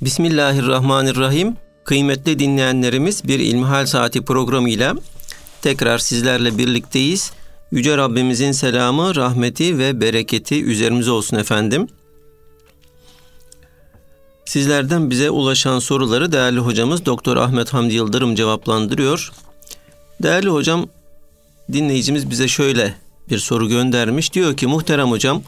Bismillahirrahmanirrahim. Kıymetli dinleyenlerimiz bir İlmihal Saati programıyla tekrar sizlerle birlikteyiz. Yüce Rabbimizin selamı, rahmeti ve bereketi üzerimize olsun efendim. Sizlerden bize ulaşan soruları değerli hocamız Doktor Ahmet Hamdi Yıldırım cevaplandırıyor. Değerli hocam, dinleyicimiz bize şöyle bir soru göndermiş. Diyor ki muhterem hocam,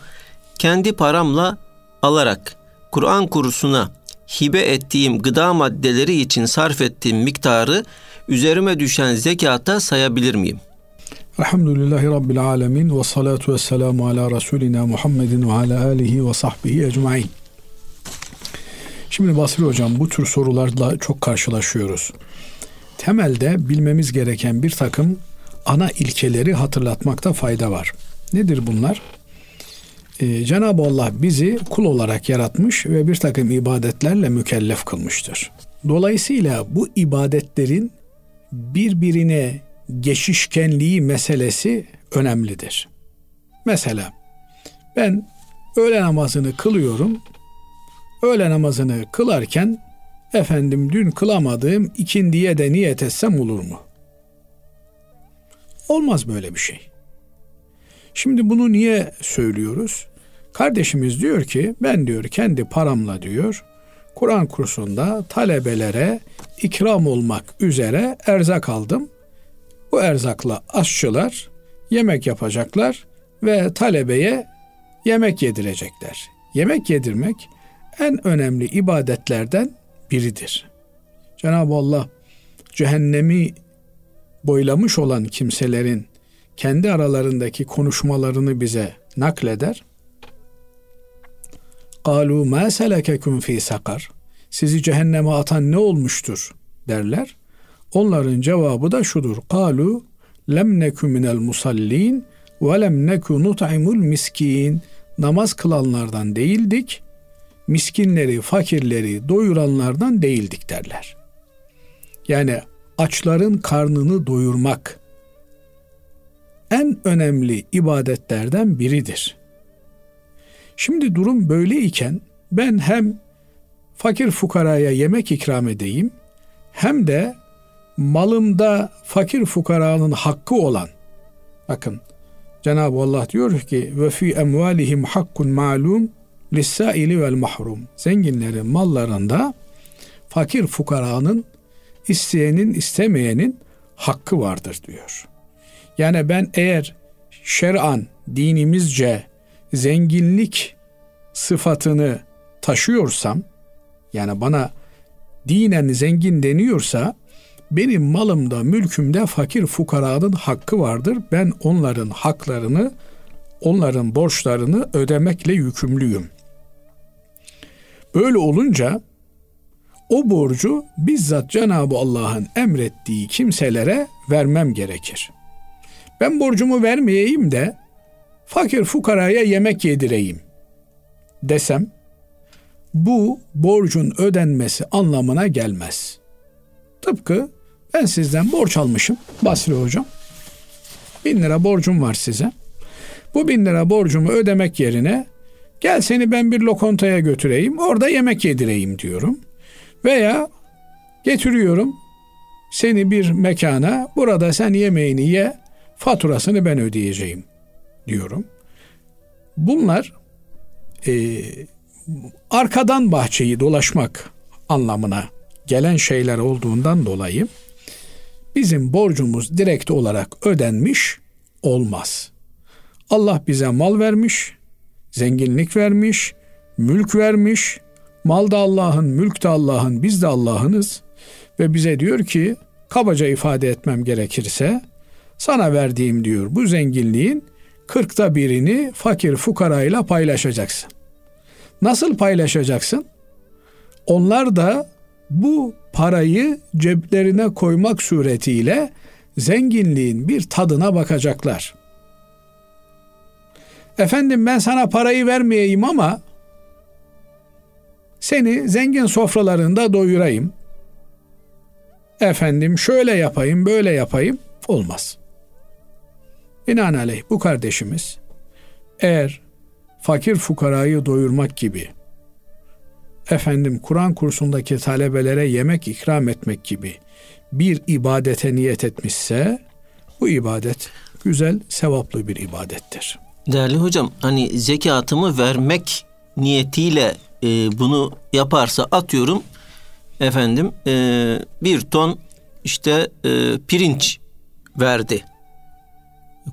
kendi paramla alarak Kur'an kursuna hibe ettiğim gıda maddeleri için sarf ettiğim miktarı üzerime düşen zekata sayabilir miyim? Elhamdülillahi Rabbil Alemin ve salatu ve selamu ala Resulina Muhammedin ve ala alihi ve sahbihi ecmain. Şimdi Basri Hocam bu tür sorularla çok karşılaşıyoruz. Temelde bilmemiz gereken bir takım ana ilkeleri hatırlatmakta fayda var. Nedir bunlar? Ee, Cenab-ı Allah bizi kul olarak yaratmış ve bir takım ibadetlerle mükellef kılmıştır. Dolayısıyla bu ibadetlerin birbirine geçişkenliği meselesi önemlidir. Mesela ben öğle namazını kılıyorum. Öğle namazını kılarken efendim dün kılamadığım ikindiye de niyet etsem olur mu? Olmaz böyle bir şey. Şimdi bunu niye söylüyoruz? Kardeşimiz diyor ki ben diyor kendi paramla diyor Kur'an kursunda talebelere ikram olmak üzere erzak aldım. Bu erzakla aşçılar yemek yapacaklar ve talebeye yemek yedirecekler. Yemek yedirmek en önemli ibadetlerden biridir. Cenab-ı Allah cehennemi boylamış olan kimselerin kendi aralarındaki konuşmalarını bize nakleder. Kalu ma selekekum fi sakar. Sizi cehenneme atan ne olmuştur derler. Onların cevabı da şudur. Kalu lem neku minel musallin ve lem neku nut'imul miskin. Namaz kılanlardan değildik. Miskinleri, fakirleri doyuranlardan değildik derler. Yani açların karnını doyurmak en önemli ibadetlerden biridir. Şimdi durum böyleyken ben hem fakir fukaraya yemek ikram edeyim hem de malımda fakir fukaranın hakkı olan bakın Cenab-ı Allah diyor ki ve fi emvalihim hakkun malum lissaili vel mahrum. Zenginlerin mallarında fakir fukaranın isteyenin istemeyenin hakkı vardır diyor. Yani ben eğer şer'an dinimizce zenginlik sıfatını taşıyorsam yani bana dinen zengin deniyorsa benim malımda, mülkümde fakir fukaranın hakkı vardır. Ben onların haklarını, onların borçlarını ödemekle yükümlüyüm. Böyle olunca o borcu bizzat Cenab-ı Allah'ın emrettiği kimselere vermem gerekir. Ben borcumu vermeyeyim de fakir fukaraya yemek yedireyim desem bu borcun ödenmesi anlamına gelmez. Tıpkı ben sizden borç almışım Basri hocam. Bin lira borcum var size. Bu bin lira borcumu ödemek yerine gel seni ben bir lokontaya götüreyim orada yemek yedireyim diyorum. Veya getiriyorum seni bir mekana burada sen yemeğini ye faturasını ben ödeyeceğim diyorum. Bunlar e, arkadan bahçeyi dolaşmak anlamına gelen şeyler olduğundan dolayı bizim borcumuz direkt olarak ödenmiş olmaz. Allah bize mal vermiş, zenginlik vermiş, mülk vermiş. Mal da Allah'ın, mülk de Allah'ın, biz de Allah'ınız. Ve bize diyor ki, kabaca ifade etmem gerekirse, sana verdiğim diyor bu zenginliğin kırkta birini fakir fukarayla paylaşacaksın. Nasıl paylaşacaksın? Onlar da bu parayı ceplerine koymak suretiyle zenginliğin bir tadına bakacaklar. Efendim ben sana parayı vermeyeyim ama seni zengin sofralarında doyurayım. Efendim şöyle yapayım, böyle yapayım. Olmaz. Binaenaleyh bu kardeşimiz eğer fakir fukarayı doyurmak gibi efendim Kur'an kursundaki talebelere yemek ikram etmek gibi bir ibadete niyet etmişse bu ibadet güzel, sevaplı bir ibadettir. Değerli hocam hani zekatımı vermek niyetiyle e, bunu yaparsa atıyorum efendim e, bir ton işte e, pirinç verdi.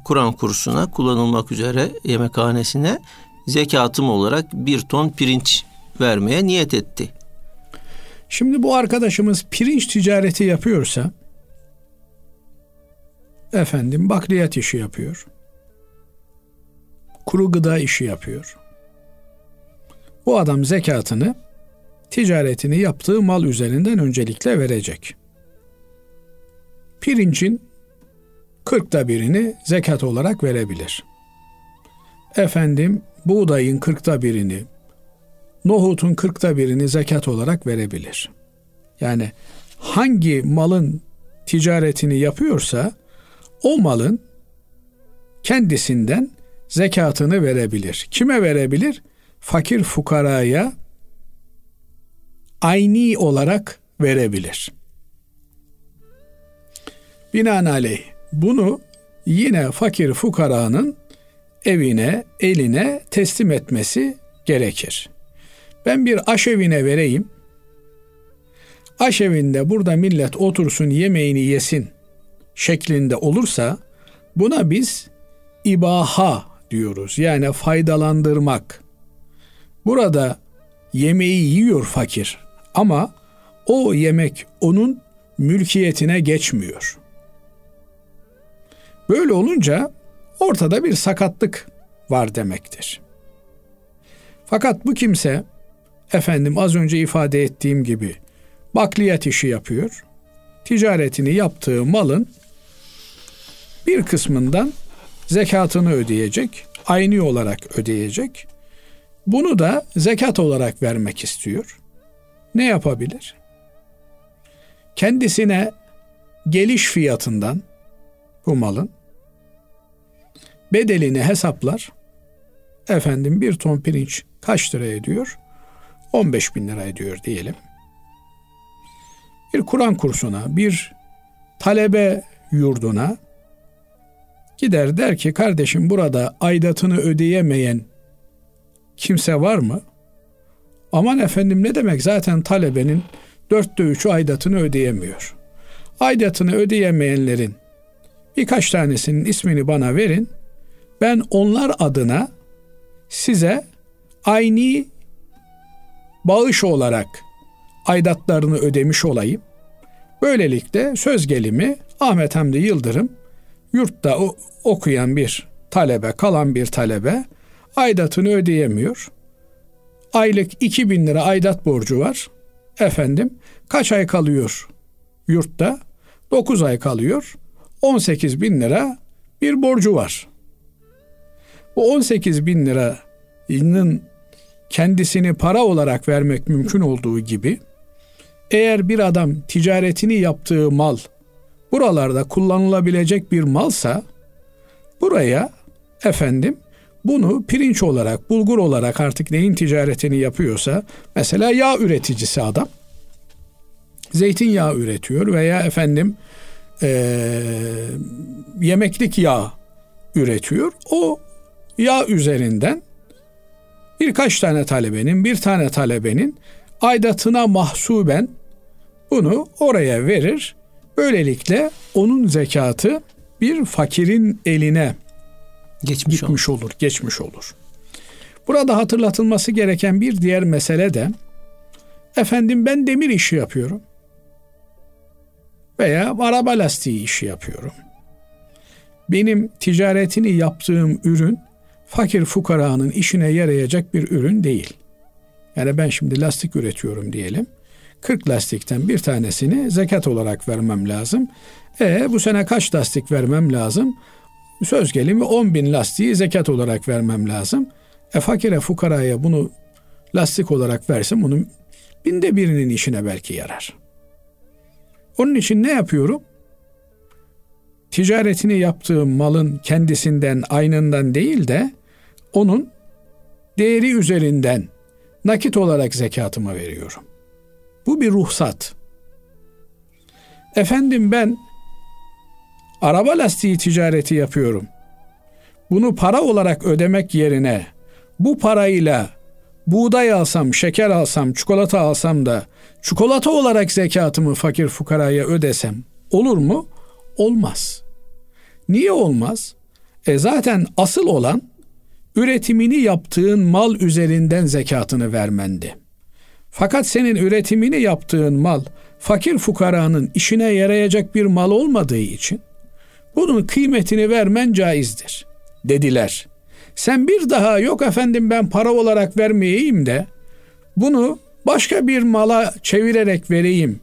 Kur'an kursuna kullanılmak üzere yemekhanesine zekatım olarak bir ton pirinç vermeye niyet etti. Şimdi bu arkadaşımız pirinç ticareti yapıyorsa efendim bakliyat işi yapıyor. Kuru gıda işi yapıyor. Bu adam zekatını ticaretini yaptığı mal üzerinden öncelikle verecek. Pirincin kırkta birini zekat olarak verebilir. Efendim buğdayın kırkta birini, nohutun kırkta birini zekat olarak verebilir. Yani hangi malın ticaretini yapıyorsa o malın kendisinden zekatını verebilir. Kime verebilir? Fakir fukaraya ayni olarak verebilir. Binaenaleyh bunu yine fakir fukaranın evine, eline teslim etmesi gerekir. Ben bir aşevine vereyim. Aşevinde burada millet otursun yemeğini yesin şeklinde olursa buna biz ibaha diyoruz. Yani faydalandırmak. Burada yemeği yiyor fakir ama o yemek onun mülkiyetine geçmiyor. Böyle olunca ortada bir sakatlık var demektir. Fakat bu kimse efendim az önce ifade ettiğim gibi bakliyat işi yapıyor. Ticaretini yaptığı malın bir kısmından zekatını ödeyecek, aynı olarak ödeyecek. Bunu da zekat olarak vermek istiyor. Ne yapabilir? Kendisine geliş fiyatından bu malın bedelini hesaplar. Efendim bir ton pirinç kaç lira ediyor? 15 bin lira ediyor diyelim. Bir Kur'an kursuna, bir talebe yurduna gider der ki kardeşim burada aidatını ödeyemeyen kimse var mı? Aman efendim ne demek zaten talebenin dörtte üçü aidatını ödeyemiyor. Aidatını ödeyemeyenlerin birkaç tanesinin ismini bana verin. Ben onlar adına size aynı bağış olarak aidatlarını ödemiş olayım. Böylelikle söz gelimi Ahmet Hamdi Yıldırım yurtta okuyan bir talebe, kalan bir talebe aidatını ödeyemiyor. Aylık 2000 lira aidat borcu var. Efendim kaç ay kalıyor yurtta? 9 ay kalıyor. 18 bin lira bir borcu var. Bu 18 bin liranın kendisini para olarak vermek mümkün olduğu gibi eğer bir adam ticaretini yaptığı mal buralarda kullanılabilecek bir malsa buraya efendim bunu pirinç olarak, bulgur olarak artık neyin ticaretini yapıyorsa mesela yağ üreticisi adam zeytinyağı üretiyor veya efendim e, yemeklik yağ üretiyor. O yağ üzerinden birkaç tane talebenin, bir tane talebenin aidatına mahsuben bunu oraya verir. Böylelikle onun zekatı bir fakirin eline geçmiş gitmiş olur. olur, geçmiş olur. Burada hatırlatılması gereken bir diğer mesele de efendim ben demir işi yapıyorum veya araba lastiği işi yapıyorum. Benim ticaretini yaptığım ürün fakir fukaranın işine yarayacak bir ürün değil. Yani ben şimdi lastik üretiyorum diyelim. 40 lastikten bir tanesini zekat olarak vermem lazım. E bu sene kaç lastik vermem lazım? Söz gelimi 10 bin lastiği zekat olarak vermem lazım. E fakire fukaraya bunu lastik olarak versem onun binde birinin işine belki yarar. Onun için ne yapıyorum? Ticaretini yaptığım malın kendisinden, aynından değil de onun değeri üzerinden nakit olarak zekatımı veriyorum. Bu bir ruhsat. Efendim ben araba lastiği ticareti yapıyorum. Bunu para olarak ödemek yerine bu parayla buğday alsam, şeker alsam, çikolata alsam da çikolata olarak zekatımı fakir fukaraya ödesem olur mu? Olmaz. Niye olmaz? E zaten asıl olan üretimini yaptığın mal üzerinden zekatını vermendi. Fakat senin üretimini yaptığın mal fakir fukaranın işine yarayacak bir mal olmadığı için bunun kıymetini vermen caizdir dediler. Sen bir daha yok efendim ben para olarak vermeyeyim de bunu başka bir mala çevirerek vereyim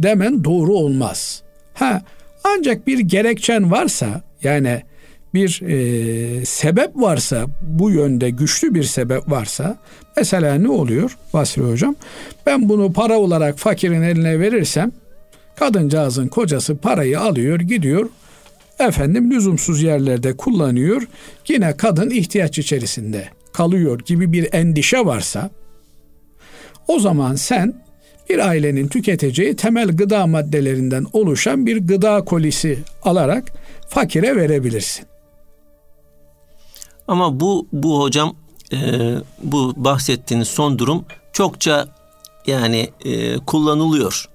demen doğru olmaz. Ha ancak bir gerekçen varsa yani bir e, sebep varsa bu yönde güçlü bir sebep varsa mesela ne oluyor Basri Hocam? Ben bunu para olarak fakirin eline verirsem kadıncağızın kocası parayı alıyor gidiyor efendim lüzumsuz yerlerde kullanıyor yine kadın ihtiyaç içerisinde kalıyor gibi bir endişe varsa o zaman sen bir ailenin tüketeceği temel gıda maddelerinden oluşan bir gıda kolisi alarak fakire verebilirsin. Ama bu bu hocam e, bu bahsettiğiniz son durum çokça yani e, kullanılıyor.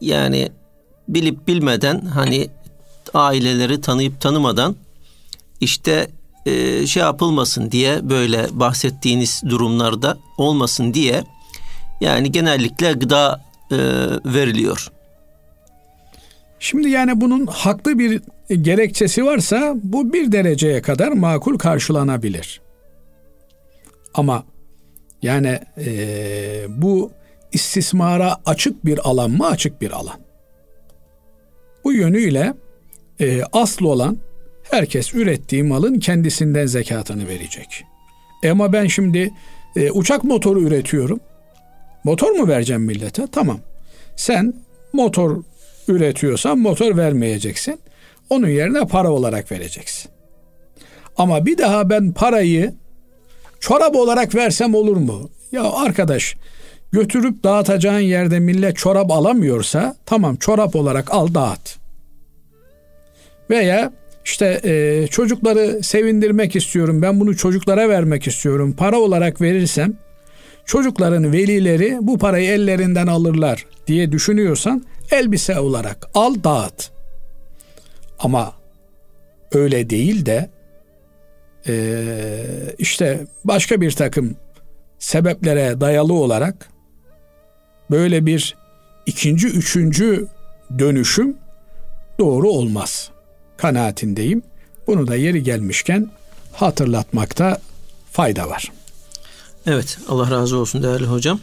Yani bilip bilmeden hani aileleri tanıyıp tanımadan işte e, şey yapılmasın diye böyle bahsettiğiniz durumlarda olmasın diye yani genellikle gıda e, veriliyor. Şimdi yani bunun haklı bir gerekçesi varsa bu bir dereceye kadar makul karşılanabilir. Ama yani e, bu istismara açık bir alan mı açık bir alan. Bu yönüyle e, asıl olan herkes ürettiği malın kendisinden zekatını verecek. E ama ben şimdi e, uçak motoru üretiyorum. Motor mu vereceğim millete? Tamam. Sen motor üretiyorsan motor vermeyeceksin. Onun yerine para olarak vereceksin. Ama bir daha ben parayı çorap olarak versem olur mu? Ya arkadaş götürüp dağıtacağın yerde millet çorap alamıyorsa tamam çorap olarak al dağıt. Veya işte e, çocukları sevindirmek istiyorum ben bunu çocuklara vermek istiyorum para olarak verirsem çocukların velileri bu parayı ellerinden alırlar diye düşünüyorsan elbise olarak al dağıt. Ama öyle değil de e, işte başka bir takım sebeplere dayalı olarak böyle bir ikinci, üçüncü dönüşüm doğru olmaz kanaatindeyim. Bunu da yeri gelmişken hatırlatmakta fayda var. Evet Allah razı olsun değerli hocam.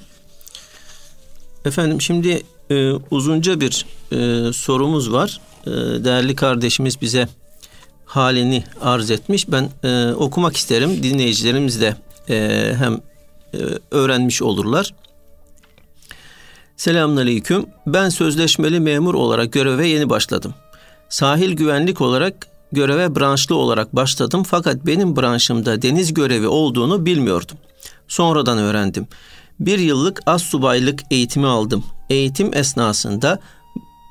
Efendim şimdi e, uzunca bir e, sorumuz var. E, değerli kardeşimiz bize halini arz etmiş. Ben e, okumak isterim. Dinleyicilerimiz de e, hem e, öğrenmiş olurlar. Selamünaleyküm. Ben sözleşmeli memur olarak göreve yeni başladım. Sahil güvenlik olarak göreve branşlı olarak başladım fakat benim branşımda deniz görevi olduğunu bilmiyordum. Sonradan öğrendim. Bir yıllık az subaylık eğitimi aldım. Eğitim esnasında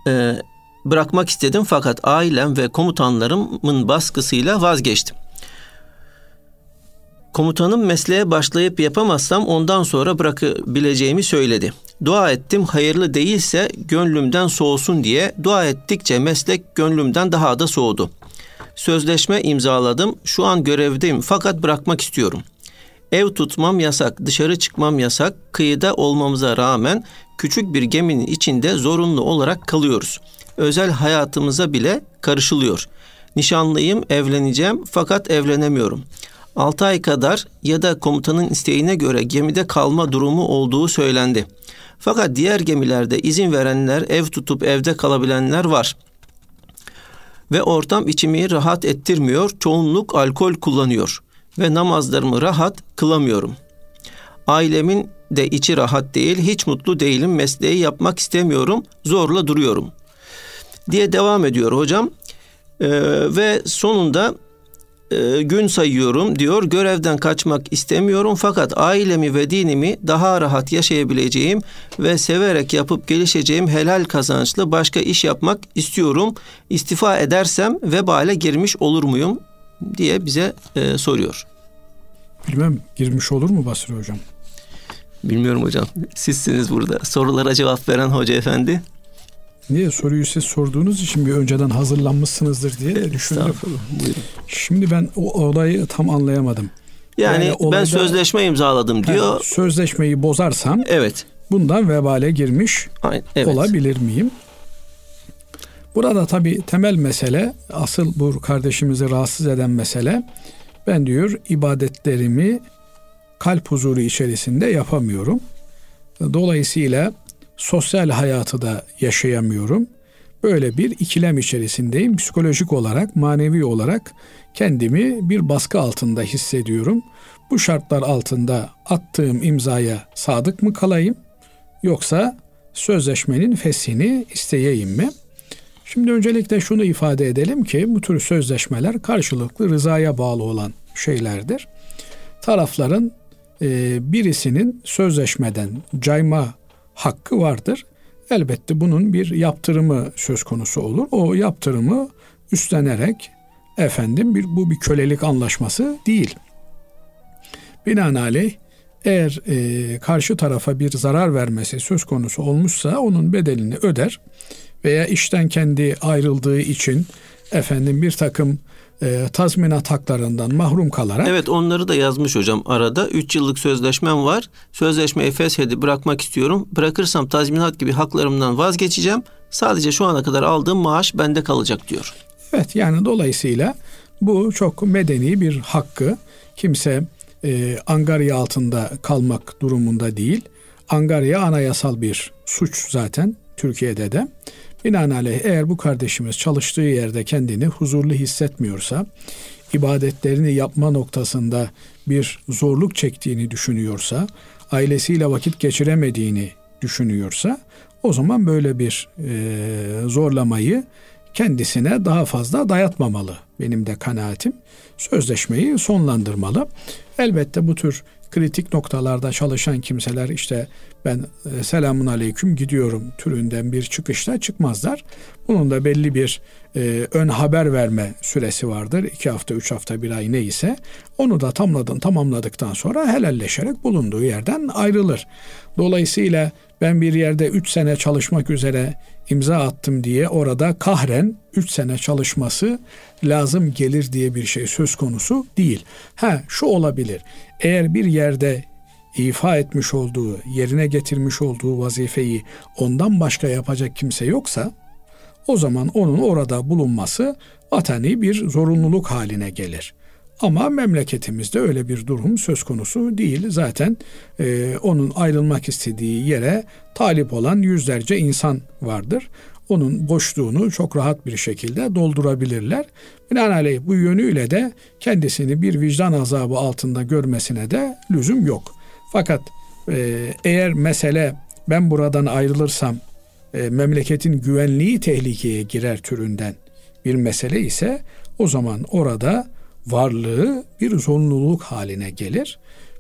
e, bırakmak istedim fakat ailem ve komutanlarımın baskısıyla vazgeçtim. Komutanım mesleğe başlayıp yapamazsam ondan sonra bırakabileceğimi söyledi. Dua ettim hayırlı değilse gönlümden soğusun diye dua ettikçe meslek gönlümden daha da soğudu. Sözleşme imzaladım. Şu an görevdeyim fakat bırakmak istiyorum. Ev tutmam yasak, dışarı çıkmam yasak. Kıyıda olmamıza rağmen küçük bir geminin içinde zorunlu olarak kalıyoruz. Özel hayatımıza bile karışılıyor. Nişanlıyım, evleneceğim fakat evlenemiyorum. 6 ay kadar ya da komutanın isteğine göre gemide kalma durumu olduğu söylendi. Fakat diğer gemilerde izin verenler, ev tutup evde kalabilenler var. Ve ortam içimi rahat ettirmiyor, çoğunluk alkol kullanıyor ve namazlarımı rahat kılamıyorum. Ailemin de içi rahat değil, hiç mutlu değilim, mesleği yapmak istemiyorum, zorla duruyorum. Diye devam ediyor hocam. Ee, ve sonunda e, gün sayıyorum diyor. Görevden kaçmak istemiyorum fakat ailemi ve dinimi daha rahat yaşayabileceğim ve severek yapıp gelişeceğim helal kazançlı başka iş yapmak istiyorum. İstifa edersem vebale girmiş olur muyum diye bize e, soruyor. Bilmem girmiş olur mu Basri Hocam? Bilmiyorum hocam. Sizsiniz burada. Sorulara cevap veren hoca efendi. Niye soruyu siz sorduğunuz için bir önceden hazırlanmışsınızdır diye de düşündüm. Şimdi ben o olayı tam anlayamadım. Yani, yani olayda, ben sözleşme imzaladım diyor. He, sözleşmeyi bozarsam evet. bundan vebale girmiş Aynen, evet. olabilir miyim? Burada tabii temel mesele, asıl bu kardeşimizi rahatsız eden mesele, ben diyor ibadetlerimi kalp huzuru içerisinde yapamıyorum. Dolayısıyla sosyal hayatı da yaşayamıyorum. Böyle bir ikilem içerisindeyim. Psikolojik olarak, manevi olarak kendimi bir baskı altında hissediyorum. Bu şartlar altında attığım imzaya sadık mı kalayım yoksa sözleşmenin feshini isteyeyim mi? Şimdi öncelikle şunu ifade edelim ki bu tür sözleşmeler karşılıklı rızaya bağlı olan şeylerdir. Tarafların birisinin sözleşmeden cayma hakkı vardır. Elbette bunun bir yaptırımı söz konusu olur. O yaptırımı üstlenerek efendim bir bu bir kölelik anlaşması değil. Binaenaleyh eğer e, karşı tarafa bir zarar vermesi söz konusu olmuşsa onun bedelini öder veya işten kendi ayrıldığı için efendim bir takım e, tazminat haklarından mahrum kalarak. Evet onları da yazmış hocam arada. 3 yıllık sözleşmem var. Sözleşmeyi feshedip bırakmak istiyorum. Bırakırsam tazminat gibi haklarımdan vazgeçeceğim. Sadece şu ana kadar aldığım maaş bende kalacak diyor. Evet yani dolayısıyla bu çok medeni bir hakkı. Kimse e, angarya altında kalmak durumunda değil. Angarya anayasal bir suç zaten Türkiye'de de. Binaenaleyh eğer bu kardeşimiz çalıştığı yerde kendini huzurlu hissetmiyorsa, ibadetlerini yapma noktasında bir zorluk çektiğini düşünüyorsa, ailesiyle vakit geçiremediğini düşünüyorsa, o zaman böyle bir e, zorlamayı kendisine daha fazla dayatmamalı. Benim de kanaatim sözleşmeyi sonlandırmalı. Elbette bu tür kritik noktalarda çalışan kimseler işte ben e, selamun aleyküm gidiyorum türünden bir çıkışta çıkmazlar. Bunun da belli bir e, ön haber verme süresi vardır. iki hafta, üç hafta, bir ay neyse. Onu da tamladın, tamamladıktan sonra helalleşerek bulunduğu yerden ayrılır. Dolayısıyla ben bir yerde üç sene çalışmak üzere imza attım diye orada kahren üç sene çalışması lazım gelir diye bir şey söz konusu değil. Ha şu olabilir. Eğer bir yerde ifa etmiş olduğu, yerine getirmiş olduğu vazifeyi ondan başka yapacak kimse yoksa o zaman onun orada bulunması vatani bir zorunluluk haline gelir. Ama memleketimizde öyle bir durum söz konusu değil. Zaten e, onun ayrılmak istediği yere talip olan yüzlerce insan vardır. Onun boşluğunu çok rahat bir şekilde doldurabilirler. Binaenaleyh bu yönüyle de kendisini bir vicdan azabı altında görmesine de lüzum yok. Fakat e, eğer mesele ben buradan ayrılırsam e, memleketin güvenliği tehlikeye girer türünden bir mesele ise o zaman orada varlığı bir zorunluluk haline gelir.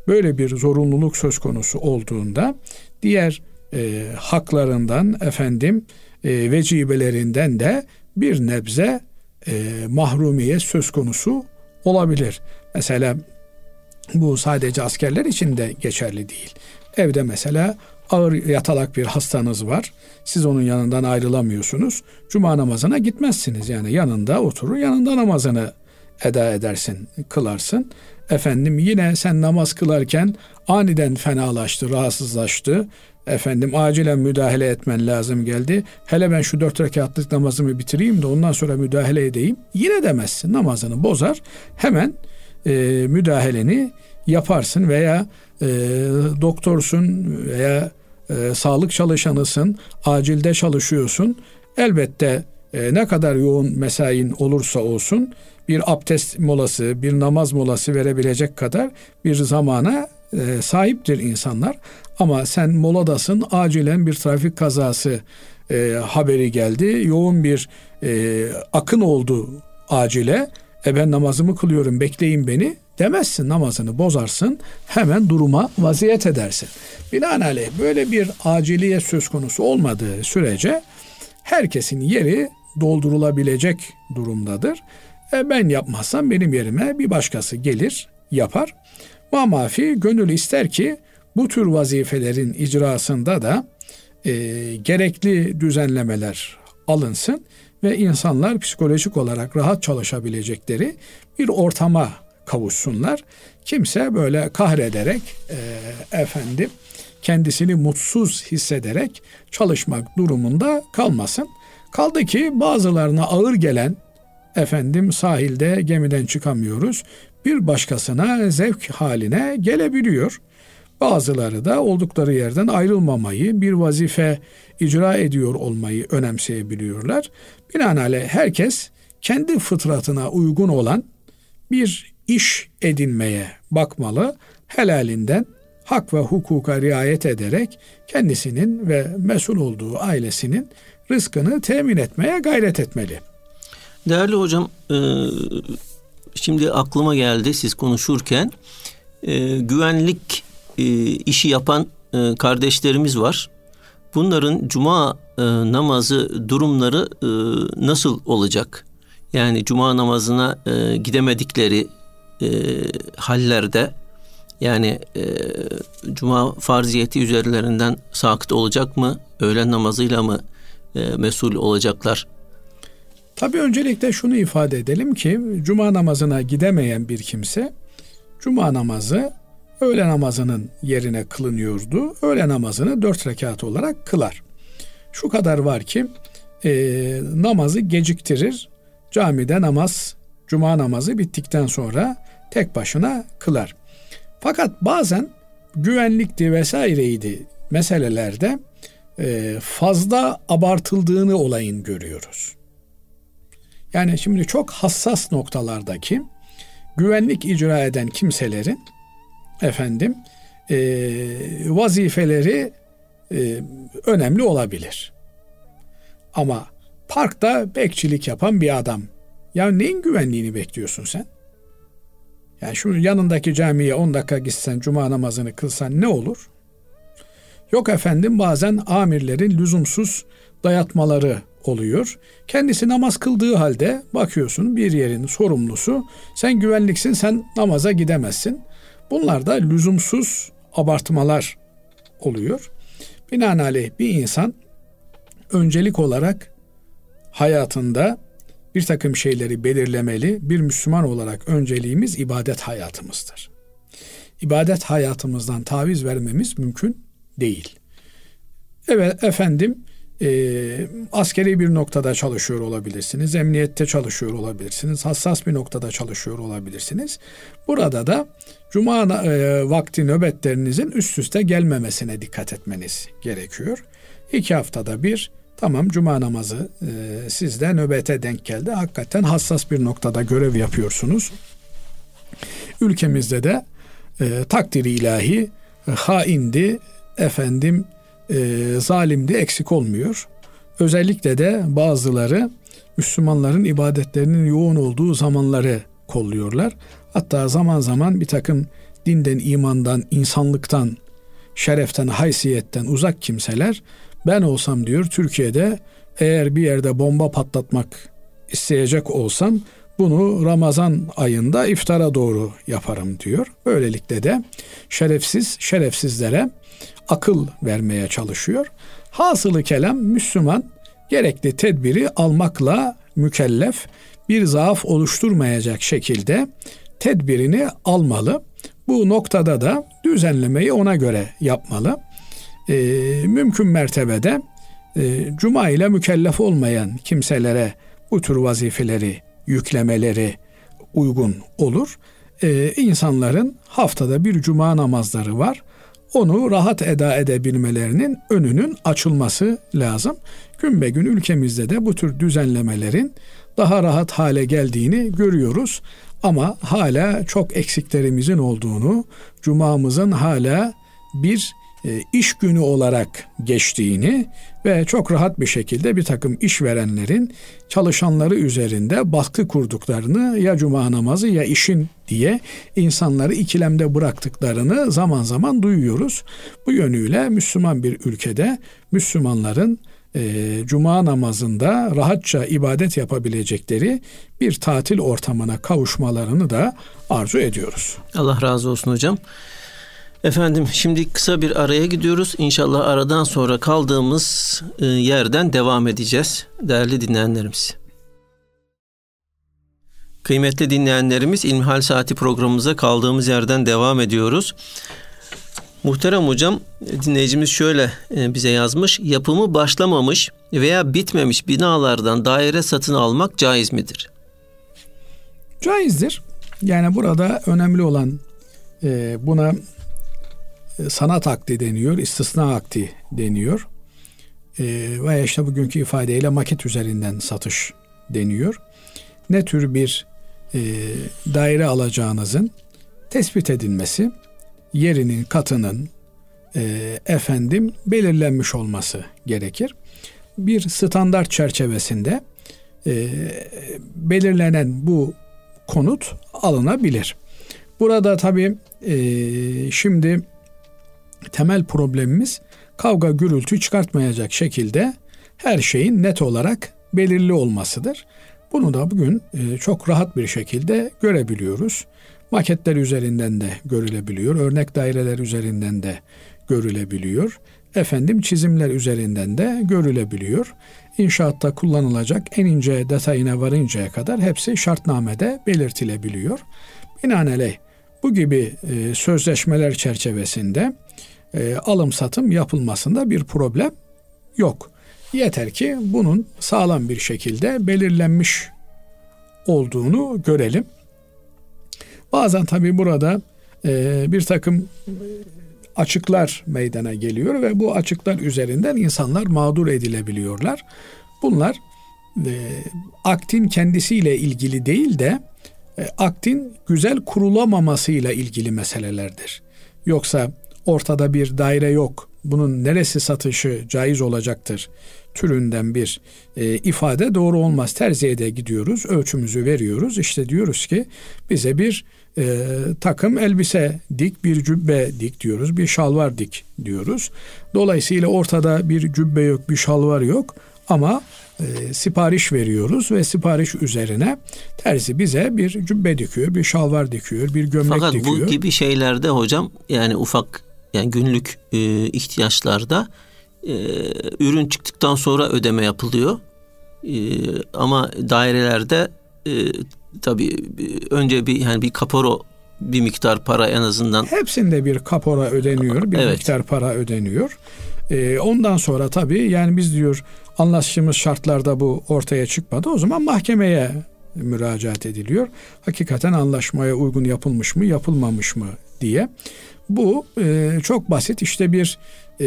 Böyle bir zorunluluk söz konusu olduğunda diğer e, haklarından efendim e, vecibelerinden de bir nebze e, mahrumiye söz konusu olabilir. Mesela bu sadece askerler için de geçerli değil. Evde mesela ağır yatalak bir hastanız var. Siz onun yanından ayrılamıyorsunuz. Cuma namazına gitmezsiniz. Yani yanında oturur, yanında namazını eda edersin, kılarsın. Efendim yine sen namaz kılarken aniden fenalaştı, rahatsızlaştı. Efendim acilen müdahale etmen lazım geldi. Hele ben şu dört rekatlık namazımı bitireyim de ondan sonra müdahale edeyim. Yine demezsin namazını bozar. Hemen e, müdahaleni yaparsın veya e, doktorsun veya e, sağlık çalışanısın, acilde çalışıyorsun. Elbette e, ne kadar yoğun mesain olursa olsun bir abdest molası, bir namaz molası verebilecek kadar bir zamana e, sahiptir insanlar. Ama sen moladasın, acilen bir trafik kazası e, haberi geldi, yoğun bir e, akın oldu acile. E ben namazımı kılıyorum bekleyin beni demezsin namazını bozarsın hemen duruma vaziyet edersin. Binaenaleyh böyle bir aciliye söz konusu olmadığı sürece herkesin yeri doldurulabilecek durumdadır. E ben yapmazsam benim yerime bir başkası gelir yapar. Mamafi gönül ister ki bu tür vazifelerin icrasında da e, gerekli düzenlemeler alınsın ve insanlar psikolojik olarak rahat çalışabilecekleri bir ortama kavuşsunlar. Kimse böyle kahrederek e, efendim kendisini mutsuz hissederek çalışmak durumunda kalmasın. Kaldı ki bazılarına ağır gelen efendim sahilde gemiden çıkamıyoruz. Bir başkasına zevk haline gelebiliyor. Bazıları da oldukları yerden ayrılmamayı, bir vazife icra ediyor olmayı önemseyebiliyorlar. Binaenaleyh herkes kendi fıtratına uygun olan bir iş edinmeye bakmalı. Helalinden hak ve hukuka riayet ederek kendisinin ve mesul olduğu ailesinin rızkını temin etmeye gayret etmeli. Değerli hocam, e, şimdi aklıma geldi siz konuşurken e, güvenlik e, işi yapan kardeşlerimiz var. Bunların cuma namazı durumları nasıl olacak? Yani cuma namazına gidemedikleri hallerde yani cuma farziyeti üzerlerinden sakıt olacak mı? Öğlen namazıyla mı e, mesul olacaklar? Tabi öncelikle şunu ifade edelim ki cuma namazına gidemeyen bir kimse cuma namazı öğle namazının yerine kılınıyordu. Öğle namazını dört rekat olarak kılar. Şu kadar var ki e, namazı geciktirir. Camide namaz, cuma namazı bittikten sonra tek başına kılar. Fakat bazen güvenlikti vesaireydi meselelerde fazla abartıldığını olayın görüyoruz. Yani şimdi çok hassas noktalardaki güvenlik icra eden kimselerin efendim e, vazifeleri e, önemli olabilir. Ama parkta bekçilik yapan bir adam ya neyin güvenliğini bekliyorsun sen? Yani şu yanındaki camiye 10 dakika gitsen cuma namazını kılsan ne olur? Yok efendim bazen amirlerin lüzumsuz dayatmaları oluyor. Kendisi namaz kıldığı halde bakıyorsun bir yerin sorumlusu sen güvenliksin sen namaza gidemezsin. Bunlar da lüzumsuz abartmalar oluyor. Binaenaleyh bir insan öncelik olarak hayatında bir takım şeyleri belirlemeli. Bir Müslüman olarak önceliğimiz ibadet hayatımızdır. İbadet hayatımızdan taviz vermemiz mümkün değil. Evet efendim e, askeri bir noktada çalışıyor olabilirsiniz, emniyette çalışıyor olabilirsiniz, hassas bir noktada çalışıyor olabilirsiniz. Burada da cuma e, vakti nöbetlerinizin üst üste gelmemesine dikkat etmeniz gerekiyor. İki haftada bir Tamam cuma namazı e, sizde nöbete denk geldi. Hakikaten hassas bir noktada görev yapıyorsunuz. Ülkemizde de e, takdiri ilahi e, haindi, efendim e, zalimdi eksik olmuyor. Özellikle de bazıları Müslümanların ibadetlerinin yoğun olduğu zamanları kolluyorlar. Hatta zaman zaman bir takım dinden, imandan, insanlıktan, şereften, haysiyetten uzak kimseler ben olsam diyor Türkiye'de eğer bir yerde bomba patlatmak isteyecek olsam bunu Ramazan ayında iftara doğru yaparım diyor. Böylelikle de şerefsiz şerefsizlere akıl vermeye çalışıyor. Hasılı kelam Müslüman gerekli tedbiri almakla mükellef bir zaaf oluşturmayacak şekilde tedbirini almalı. Bu noktada da düzenlemeyi ona göre yapmalı e, mümkün mertebede e, cuma ile mükellef olmayan kimselere bu tür vazifeleri yüklemeleri uygun olur. E, insanların haftada bir cuma namazları var. Onu rahat eda edebilmelerinin önünün açılması lazım. Gün be gün ülkemizde de bu tür düzenlemelerin daha rahat hale geldiğini görüyoruz. Ama hala çok eksiklerimizin olduğunu, cumamızın hala bir iş günü olarak geçtiğini ve çok rahat bir şekilde bir takım işverenlerin çalışanları üzerinde baskı kurduklarını ya cuma namazı ya işin diye insanları ikilemde bıraktıklarını zaman zaman duyuyoruz. Bu yönüyle Müslüman bir ülkede Müslümanların e, cuma namazında rahatça ibadet yapabilecekleri bir tatil ortamına kavuşmalarını da arzu ediyoruz. Allah razı olsun hocam. Efendim şimdi kısa bir araya gidiyoruz. İnşallah aradan sonra kaldığımız e, yerden devam edeceğiz değerli dinleyenlerimiz. Kıymetli dinleyenlerimiz İlmihal Saati programımıza kaldığımız yerden devam ediyoruz. Muhterem hocam dinleyicimiz şöyle e, bize yazmış. Yapımı başlamamış veya bitmemiş binalardan daire satın almak caiz midir? Caizdir. Yani burada önemli olan e, buna sanat akdi deniyor, istisna akdi deniyor. E, veya işte bugünkü ifadeyle maket üzerinden satış deniyor. Ne tür bir e, daire alacağınızın tespit edilmesi, yerinin, katının e, efendim belirlenmiş olması gerekir. Bir standart çerçevesinde e, belirlenen bu konut alınabilir. Burada tabii e, şimdi temel problemimiz kavga gürültü çıkartmayacak şekilde her şeyin net olarak belirli olmasıdır. Bunu da bugün e, çok rahat bir şekilde görebiliyoruz. Maketler üzerinden de görülebiliyor, örnek daireler üzerinden de görülebiliyor. Efendim çizimler üzerinden de görülebiliyor. İnşaatta kullanılacak en ince detayına varıncaya kadar hepsi şartnamede belirtilebiliyor. Binaenaleyh bu gibi e, sözleşmeler çerçevesinde e, alım satım yapılmasında bir problem yok. Yeter ki bunun sağlam bir şekilde belirlenmiş olduğunu görelim. Bazen tabii burada e, bir takım açıklar meydana geliyor ve bu açıklar üzerinden insanlar mağdur edilebiliyorlar. Bunlar e, aktin kendisiyle ilgili değil de e, aktin güzel kurulamamasıyla ilgili meselelerdir. Yoksa ortada bir daire yok. Bunun neresi satışı caiz olacaktır türünden bir e, ifade doğru olmaz. Terziye de gidiyoruz, ölçümüzü veriyoruz. İşte diyoruz ki bize bir e, takım elbise dik, bir cübbe dik diyoruz, bir şalvar dik diyoruz. Dolayısıyla ortada bir cübbe yok, bir şalvar yok ama e, sipariş veriyoruz ve sipariş üzerine terzi bize bir cübbe dikiyor, bir şalvar dikiyor, bir gömlek Fakat dikiyor. Fakat bu gibi şeylerde hocam yani ufak yani günlük e, ihtiyaçlarda e, ürün çıktıktan sonra ödeme yapılıyor. E, ama dairelerde e, tabii önce bir yani bir kaporo bir miktar para en azından. Hepsinde bir kapora ödeniyor, bir evet. miktar para ödeniyor. E, ondan sonra tabii yani biz diyor anlaştığımız şartlarda bu ortaya çıkmadı. O zaman mahkemeye müracaat ediliyor. Hakikaten anlaşmaya uygun yapılmış mı, yapılmamış mı diye. Bu e, çok basit işte bir e,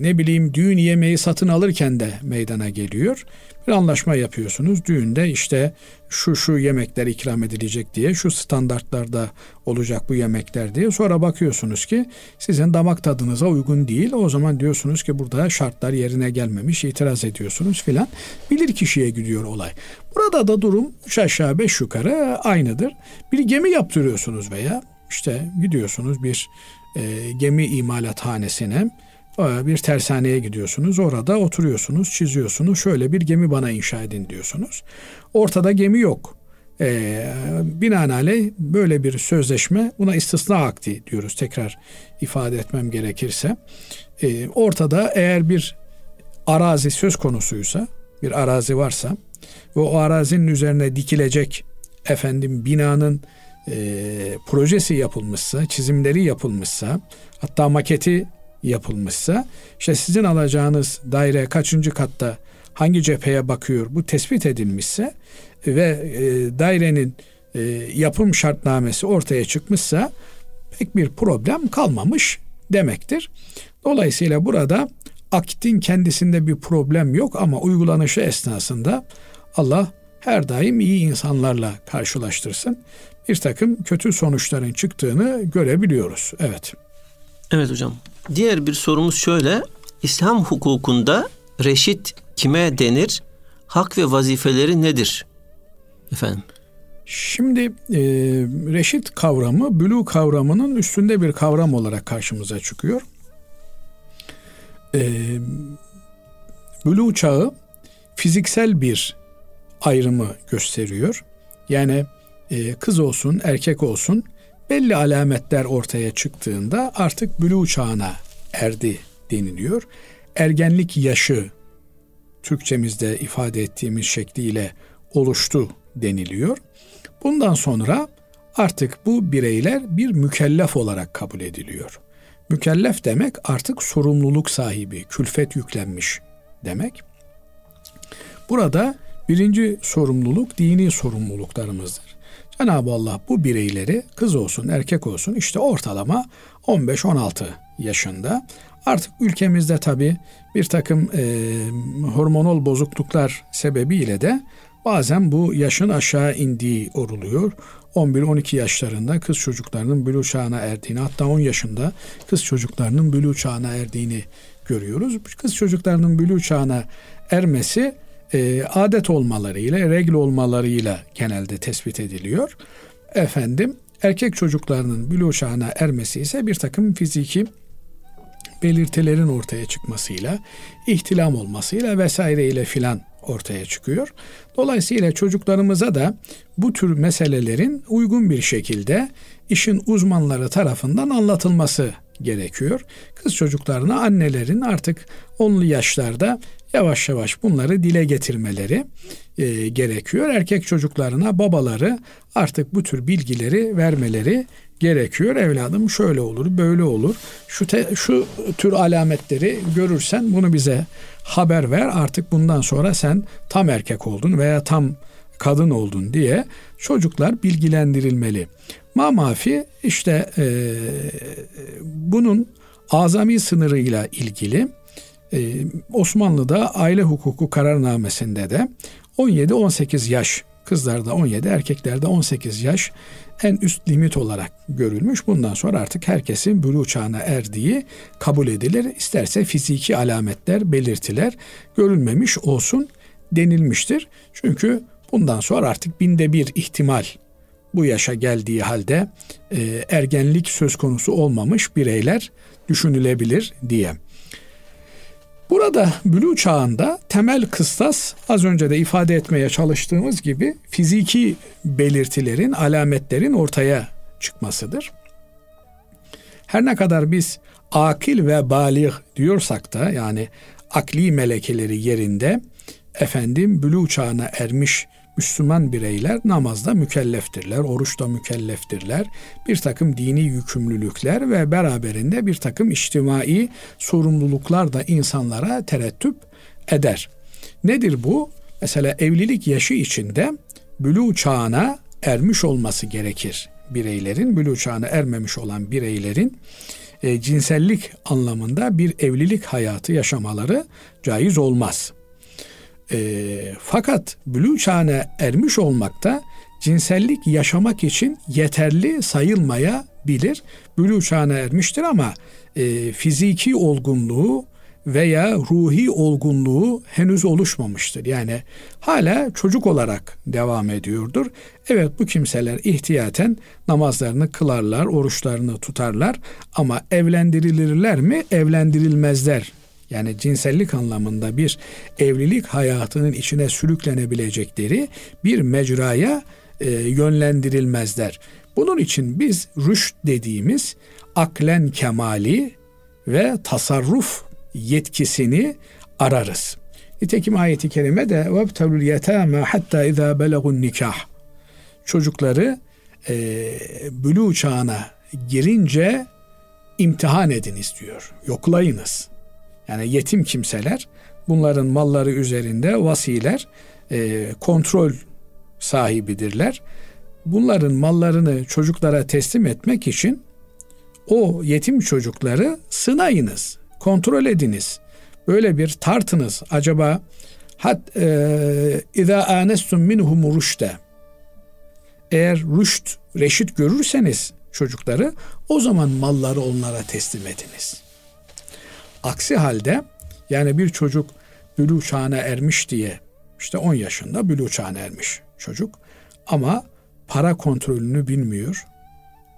ne bileyim düğün yemeği satın alırken de meydana geliyor. Bir anlaşma yapıyorsunuz. Düğünde işte şu şu yemekler ikram edilecek diye, şu standartlarda olacak bu yemekler diye. Sonra bakıyorsunuz ki sizin damak tadınıza uygun değil. O zaman diyorsunuz ki burada şartlar yerine gelmemiş, itiraz ediyorsunuz filan. Bilir kişiye gidiyor olay. Burada da durum üç aşağı beş yukarı aynıdır. Bir gemi yaptırıyorsunuz veya işte gidiyorsunuz bir e, gemi imalathanesine e, bir tersaneye gidiyorsunuz. Orada oturuyorsunuz, çiziyorsunuz. Şöyle bir gemi bana inşa edin diyorsunuz. Ortada gemi yok. E, binaenaleyh böyle bir sözleşme buna istisna akdi diyoruz tekrar ifade etmem gerekirse. E, ortada eğer bir arazi söz konusuysa bir arazi varsa ve o arazinin üzerine dikilecek efendim binanın e, projesi yapılmışsa, çizimleri yapılmışsa, hatta maketi yapılmışsa, işte sizin alacağınız daire kaçıncı katta hangi cepheye bakıyor bu tespit edilmişse ve e, dairenin e, yapım şartnamesi ortaya çıkmışsa pek bir problem kalmamış demektir. Dolayısıyla burada aktin kendisinde bir problem yok ama uygulanışı esnasında Allah her daim iyi insanlarla karşılaştırsın bir takım kötü sonuçların çıktığını görebiliyoruz. Evet. Evet hocam. Diğer bir sorumuz şöyle. İslam hukukunda reşit kime denir? Hak ve vazifeleri nedir? Efendim. Şimdi e, reşit kavramı bülü kavramının üstünde bir kavram olarak karşımıza çıkıyor. E, bülü çağı fiziksel bir ayrımı gösteriyor. Yani kız olsun erkek olsun belli alametler ortaya çıktığında artık bülü çağına erdi deniliyor. Ergenlik yaşı Türkçemizde ifade ettiğimiz şekliyle oluştu deniliyor. Bundan sonra artık bu bireyler bir mükellef olarak kabul ediliyor. Mükellef demek artık sorumluluk sahibi, külfet yüklenmiş demek. Burada birinci sorumluluk dini sorumluluklarımızdır. Cenab-ı Allah bu bireyleri kız olsun erkek olsun işte ortalama 15-16 yaşında artık ülkemizde tabi bir takım e, hormonal bozukluklar sebebiyle de bazen bu yaşın aşağı indiği oruluyor. 11-12 yaşlarında kız çocuklarının bülü çağına erdiğini hatta 10 yaşında kız çocuklarının bülü çağına erdiğini görüyoruz. Kız çocuklarının bülü çağına ermesi e, adet olmalarıyla, regl olmalarıyla genelde tespit ediliyor. Efendim erkek çocuklarının bülü çağına ermesi ise bir takım fiziki belirtilerin ortaya çıkmasıyla, ihtilam olmasıyla vesaireyle filan ortaya çıkıyor. Dolayısıyla çocuklarımıza da bu tür meselelerin uygun bir şekilde işin uzmanları tarafından anlatılması gerekiyor. Kız çocuklarına annelerin artık onlu yaşlarda yavaş yavaş bunları dile getirmeleri e, gerekiyor. Erkek çocuklarına babaları artık bu tür bilgileri vermeleri gerekiyor. Evladım şöyle olur, böyle olur. Şu te, şu tür alametleri görürsen bunu bize haber ver. Artık bundan sonra sen tam erkek oldun veya tam kadın oldun diye çocuklar bilgilendirilmeli. Mamafi işte e, bunun azami sınırıyla ilgili e, Osmanlı'da aile hukuku kararnamesinde de 17-18 yaş kızlarda 17 erkeklerde 18 yaş en üst limit olarak görülmüş. Bundan sonra artık herkesin bülü çağına erdiği kabul edilir. İsterse fiziki alametler, belirtiler görülmemiş olsun denilmiştir. Çünkü bundan sonra artık binde bir ihtimal bu yaşa geldiği halde e, ergenlik söz konusu olmamış bireyler düşünülebilir diye. Burada bülü çağında temel kıstas az önce de ifade etmeye çalıştığımız gibi fiziki belirtilerin, alametlerin ortaya çıkmasıdır. Her ne kadar biz akil ve balih diyorsak da yani akli melekeleri yerinde efendim bülü çağına ermiş Müslüman bireyler namazda mükelleftirler, oruçta mükelleftirler. Bir takım dini yükümlülükler ve beraberinde bir takım içtimai sorumluluklar da insanlara terettüp eder. Nedir bu? Mesela evlilik yaşı içinde bülü çağına ermiş olması gerekir. Bireylerin, bülü çağına ermemiş olan bireylerin e, cinsellik anlamında bir evlilik hayatı yaşamaları caiz olmaz.'' E, fakat bülü çağına ermiş olmakta cinsellik yaşamak için yeterli sayılmayabilir. Bülü çağına ermiştir ama e, fiziki olgunluğu veya ruhi olgunluğu henüz oluşmamıştır. Yani hala çocuk olarak devam ediyordur. Evet bu kimseler ihtiyaten namazlarını kılarlar, oruçlarını tutarlar ama evlendirilirler mi? Evlendirilmezler yani cinsellik anlamında bir evlilik hayatının içine sürüklenebilecekleri bir mecraya e, yönlendirilmezler. Bunun için biz rüşt dediğimiz aklen kemali ve tasarruf yetkisini ararız. Nitekim ayeti kerime de وَبْتَلُوا الْيَتَامَ hatta اِذَا بَلَغُوا nikah Çocukları e, bülü çağına girince imtihan ediniz diyor. Yoklayınız yani yetim kimseler bunların malları üzerinde vasiler e, kontrol sahibidirler. Bunların mallarını çocuklara teslim etmek için o yetim çocukları sınayınız, kontrol ediniz. Böyle bir tartınız. Acaba hat e, iza anestum minhum rüşte eğer rüşt, reşit görürseniz çocukları o zaman malları onlara teslim ediniz. Aksi halde yani bir çocuk bülü çağına ermiş diye işte 10 yaşında bülü çağına ermiş çocuk ama para kontrolünü bilmiyor.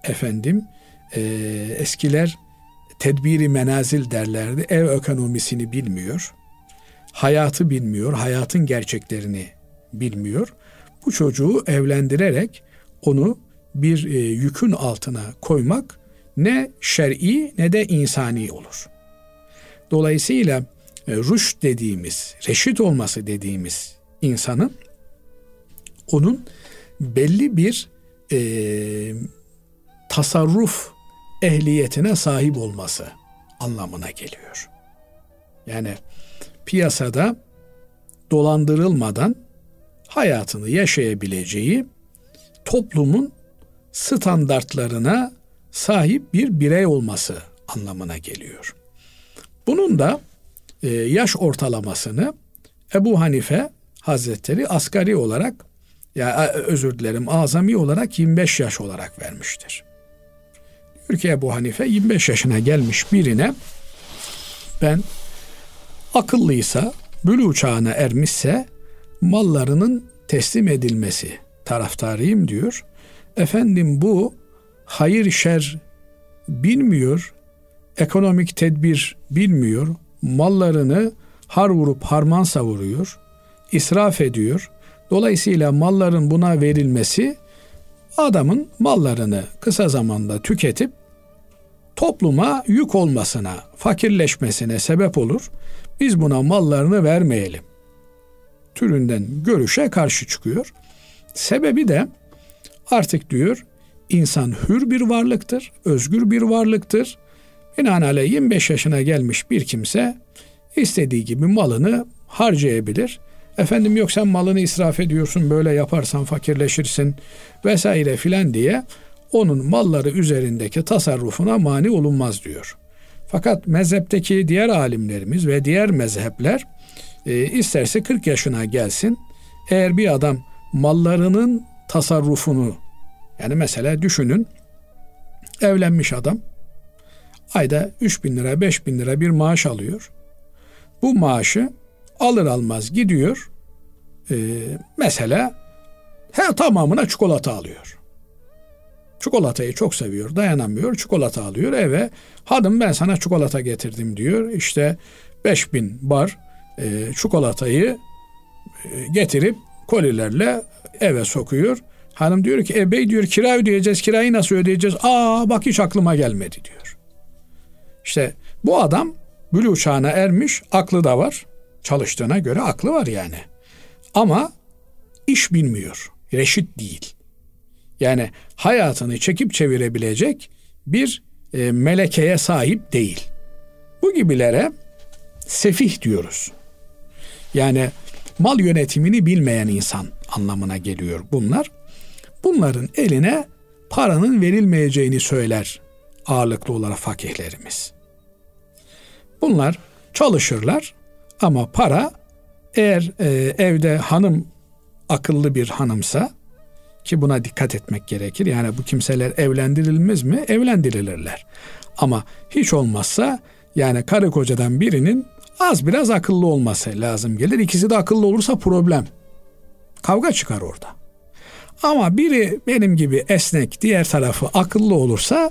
Efendim e, eskiler tedbiri menazil derlerdi. Ev ekonomisini bilmiyor. Hayatı bilmiyor. Hayatın gerçeklerini bilmiyor. Bu çocuğu evlendirerek onu bir e, yükün altına koymak ne şer'i ne de insani olur. Dolayısıyla e, ruş dediğimiz, reşit olması dediğimiz insanın onun belli bir e, tasarruf ehliyetine sahip olması anlamına geliyor. Yani piyasada dolandırılmadan hayatını yaşayabileceği toplumun standartlarına sahip bir birey olması anlamına geliyor. Bunun da e, yaş ortalamasını Ebu Hanife Hazretleri asgari olarak ya özür dilerim azami olarak 25 yaş olarak vermiştir. Diyor ki Ebu Hanife 25 yaşına gelmiş birine ben akıllıysa, bülü çağına ermişse mallarının teslim edilmesi taraftarıyım diyor. Efendim bu hayır şer bilmiyor, ekonomik tedbir bilmiyor, mallarını har vurup harman savuruyor, israf ediyor. Dolayısıyla malların buna verilmesi adamın mallarını kısa zamanda tüketip topluma yük olmasına, fakirleşmesine sebep olur. Biz buna mallarını vermeyelim. Türünden görüşe karşı çıkıyor. Sebebi de artık diyor insan hür bir varlıktır, özgür bir varlıktır. Binaenaleyh 25 yaşına gelmiş bir kimse istediği gibi malını harcayabilir. Efendim yok sen malını israf ediyorsun böyle yaparsan fakirleşirsin vesaire filan diye onun malları üzerindeki tasarrufuna mani olunmaz diyor. Fakat mezhepteki diğer alimlerimiz ve diğer mezhepler e, isterse 40 yaşına gelsin eğer bir adam mallarının tasarrufunu yani mesela düşünün evlenmiş adam ayda 3 bin lira 5 bin lira bir maaş alıyor. Bu maaşı alır almaz gidiyor e, mesela her tamamına çikolata alıyor. Çikolatayı çok seviyor, dayanamıyor. Çikolata alıyor eve. Hanım ben sana çikolata getirdim diyor. İşte 5000 bar e, çikolatayı e, getirip kolilerle eve sokuyor. Hanım diyor ki e bey diyor kira ödeyeceğiz. Kirayı nasıl ödeyeceğiz? Aa bak hiç aklıma gelmedi diyor. İşte bu adam bülü uçağına ermiş. Aklı da var. Çalıştığına göre aklı var yani. Ama iş bilmiyor. Reşit değil. Yani hayatını çekip çevirebilecek bir e, melekeye sahip değil. Bu gibilere sefih diyoruz. Yani mal yönetimini bilmeyen insan anlamına geliyor bunlar. Bunların eline paranın verilmeyeceğini söyler ağırlıklı olarak fakihlerimiz. Bunlar çalışırlar ama para eğer e, evde hanım akıllı bir hanımsa ki buna dikkat etmek gerekir. Yani bu kimseler evlendirilmez mi? Evlendirilirler. Ama hiç olmazsa yani karı kocadan birinin az biraz akıllı olması lazım gelir. İkisi de akıllı olursa problem. Kavga çıkar orada. Ama biri benim gibi esnek, diğer tarafı akıllı olursa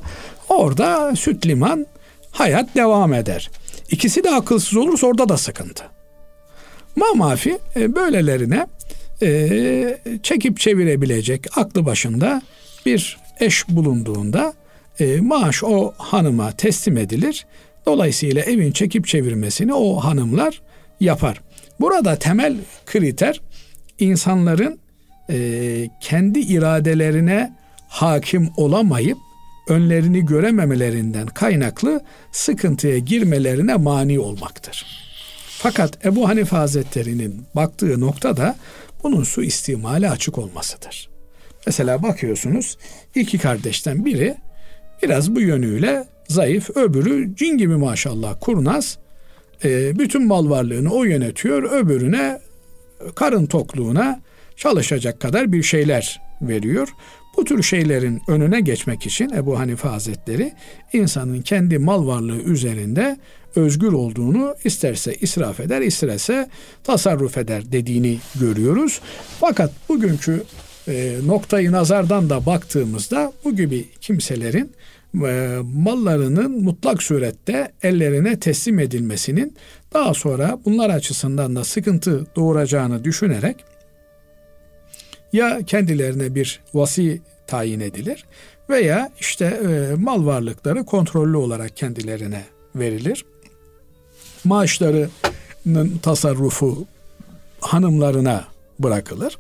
orada süt liman hayat devam eder. İkisi de akılsız olursa orada da sıkıntı. Mamafi e, böylelerine e, çekip çevirebilecek aklı başında bir eş bulunduğunda e, maaş o hanıma teslim edilir. Dolayısıyla evin çekip çevirmesini o hanımlar yapar. Burada temel kriter insanların e, kendi iradelerine hakim olamayıp önlerini görememelerinden kaynaklı sıkıntıya girmelerine mani olmaktır. Fakat Ebu Hanife Hazretleri'nin baktığı nokta da bunun su istimali açık olmasıdır. Mesela bakıyorsunuz iki kardeşten biri biraz bu yönüyle zayıf, öbürü cin gibi maşallah kurnaz. E, bütün mal varlığını o yönetiyor, öbürüne karın tokluğuna çalışacak kadar bir şeyler veriyor. Bu tür şeylerin önüne geçmek için Ebu Hanife Hazretleri insanın kendi mal varlığı üzerinde özgür olduğunu isterse israf eder, isterse tasarruf eder dediğini görüyoruz. Fakat bugünkü e, noktayı nazardan da baktığımızda bu gibi kimselerin e, mallarının mutlak surette ellerine teslim edilmesinin daha sonra bunlar açısından da sıkıntı doğuracağını düşünerek ya kendilerine bir vasi tayin edilir veya işte e, mal varlıkları kontrollü olarak kendilerine verilir. Maaşlarının tasarrufu hanımlarına bırakılır.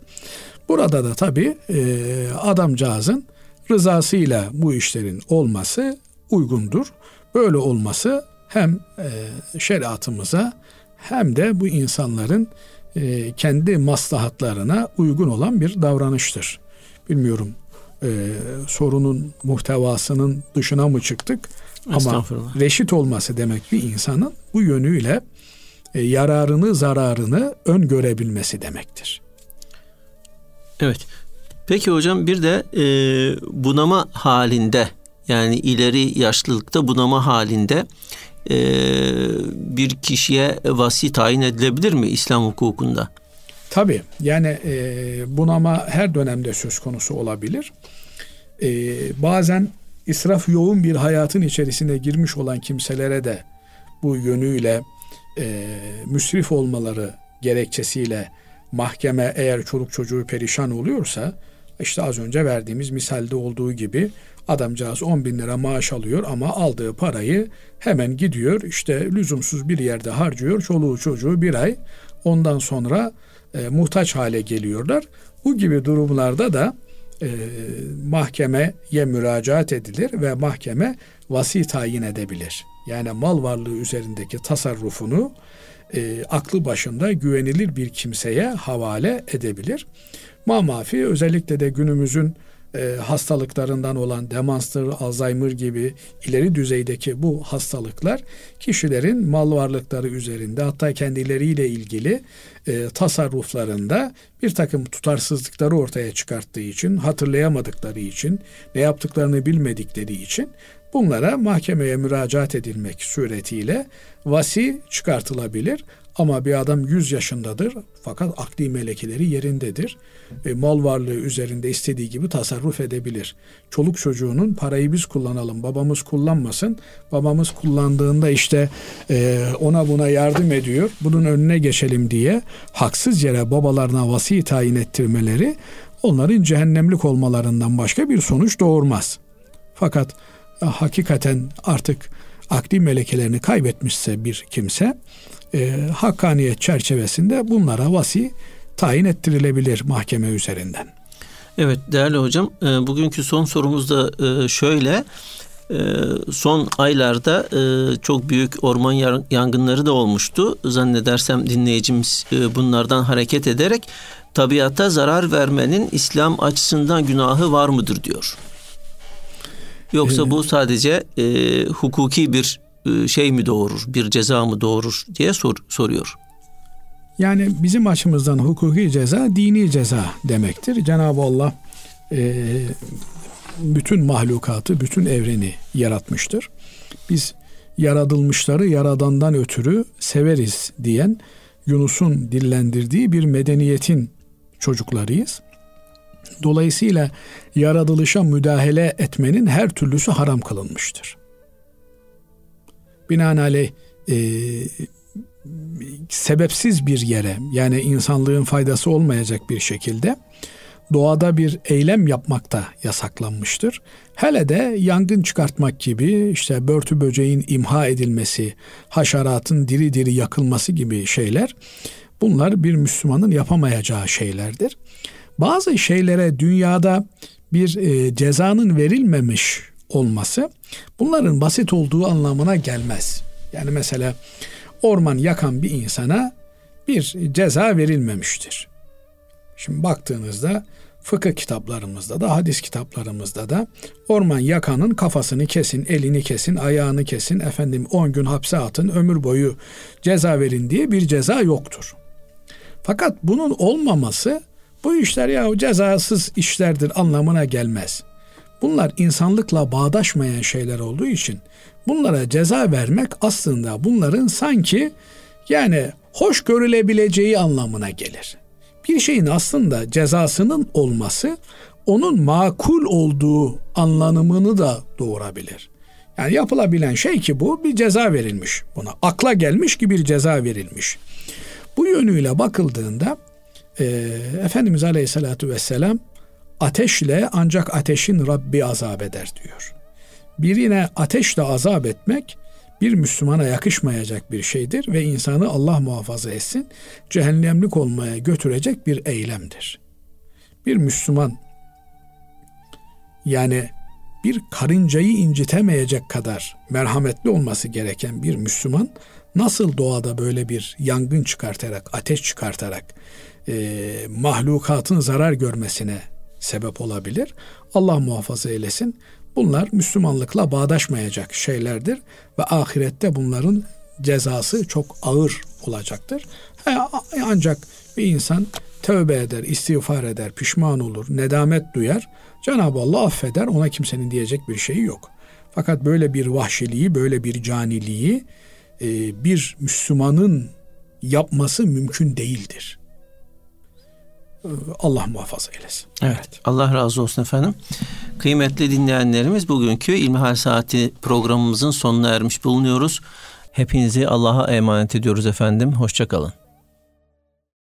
Burada da tabi e, adamcağızın rızasıyla bu işlerin olması uygundur. Böyle olması hem e, şeriatımıza hem de bu insanların e, kendi maslahatlarına uygun olan bir davranıştır. Bilmiyorum e, sorunun muhtevasının dışına mı çıktık? Ama reşit olması demek bir insanın bu yönüyle e, yararını zararını ön görebilmesi demektir. Evet. Peki hocam bir de e, bunama halinde yani ileri yaşlılıkta bunama halinde e, bir kişiye vasi tayin edilebilir mi İslam hukukunda? Tabii yani e, bunama her dönemde söz konusu olabilir. E, bazen israf yoğun bir hayatın içerisine girmiş olan kimselere de bu yönüyle e, müsrif olmaları gerekçesiyle mahkeme eğer çoluk çocuğu perişan oluyorsa işte az önce verdiğimiz misalde olduğu gibi adamcağız 10 bin lira maaş alıyor ama aldığı parayı hemen gidiyor işte lüzumsuz bir yerde harcıyor çoluğu çocuğu bir ay ondan sonra e, muhtaç hale geliyorlar. Bu gibi durumlarda da e, mahkemeye müracaat edilir ve mahkeme vasi tayin edebilir. Yani mal varlığı üzerindeki tasarrufunu e, aklı başında güvenilir bir kimseye havale edebilir. Mamafi özellikle de günümüzün e, hastalıklarından olan demanstır, Alzheimer gibi ileri düzeydeki bu hastalıklar kişilerin mal varlıkları üzerinde hatta kendileriyle ilgili e, tasarruflarında bir takım tutarsızlıkları ortaya çıkarttığı için, hatırlayamadıkları için, ne yaptıklarını bilmedikleri için bunlara mahkemeye müracaat edilmek suretiyle vasi çıkartılabilir. Ama bir adam 100 yaşındadır fakat akli melekeleri yerindedir. E, mal varlığı üzerinde istediği gibi tasarruf edebilir. Çoluk çocuğunun parayı biz kullanalım, babamız kullanmasın. Babamız kullandığında işte e, ona buna yardım ediyor. Bunun önüne geçelim diye haksız yere babalarına vasi tayin ettirmeleri onların cehennemlik olmalarından başka bir sonuç doğurmaz. Fakat e, hakikaten artık akli melekelerini kaybetmişse bir kimse e, hakkaniyet çerçevesinde bunlara vasi tayin ettirilebilir mahkeme üzerinden. Evet değerli hocam e, bugünkü son sorumuz da e, şöyle. E, son aylarda çok büyük orman yangınları da olmuştu. Zannedersem dinleyicimiz bunlardan hareket ederek tabiata zarar vermenin İslam açısından günahı var mıdır diyor. Yoksa bu sadece hukuki bir şey mi doğurur, bir ceza mı doğurur diye sor, soruyor. Yani bizim açımızdan hukuki ceza dini ceza demektir. Cenab-ı Allah e, bütün mahlukatı, bütün evreni yaratmıştır. Biz yaratılmışları yaradandan ötürü severiz diyen Yunus'un dillendirdiği bir medeniyetin çocuklarıyız. Dolayısıyla yaratılışa müdahale etmenin her türlüsü haram kılınmıştır. Binaenaleyh e, sebepsiz bir yere yani insanlığın faydası olmayacak bir şekilde doğada bir eylem yapmak da yasaklanmıştır. Hele de yangın çıkartmak gibi işte börtü böceğin imha edilmesi, haşeratın diri diri yakılması gibi şeyler bunlar bir Müslümanın yapamayacağı şeylerdir. Bazı şeylere dünyada bir e, cezanın verilmemiş olması bunların basit olduğu anlamına gelmez. Yani mesela orman yakan bir insana bir ceza verilmemiştir. Şimdi baktığınızda fıkıh kitaplarımızda da hadis kitaplarımızda da orman yakanın kafasını kesin, elini kesin, ayağını kesin, efendim 10 gün hapse atın, ömür boyu ceza verin diye bir ceza yoktur. Fakat bunun olmaması Bu işler ya cezasız işlerdir anlamına gelmez. Bunlar insanlıkla bağdaşmayan şeyler olduğu için bunlara ceza vermek aslında bunların sanki yani hoş görülebileceği anlamına gelir. Bir şeyin aslında cezasının olması onun makul olduğu anlamını da doğurabilir. Yani yapılabilen şey ki bu bir ceza verilmiş buna. Akla gelmiş ki bir ceza verilmiş. Bu yönüyle bakıldığında e, Efendimiz Aleyhisselatü Vesselam ateşle ancak ateşin Rabbi azap eder diyor. Birine ateşle azap etmek bir Müslümana yakışmayacak bir şeydir ve insanı Allah muhafaza etsin cehennemlik olmaya götürecek bir eylemdir. Bir Müslüman yani bir karıncayı incitemeyecek kadar merhametli olması gereken bir Müslüman nasıl doğada böyle bir yangın çıkartarak, ateş çıkartarak e, mahlukatın zarar görmesine sebep olabilir? Allah muhafaza eylesin. Bunlar Müslümanlıkla bağdaşmayacak şeylerdir ve ahirette bunların cezası çok ağır olacaktır. Ancak bir insan tövbe eder, istiğfar eder, pişman olur, nedamet duyar. Cenab-ı Allah affeder, ona kimsenin diyecek bir şeyi yok. Fakat böyle bir vahşiliği, böyle bir caniliği e, bir Müslümanın yapması mümkün değildir. Allah muhafaza eylesin. Evet. Allah razı olsun efendim. Kıymetli dinleyenlerimiz bugünkü İlmihal Saati programımızın sonuna ermiş bulunuyoruz. Hepinizi Allah'a emanet ediyoruz efendim. Hoşçakalın.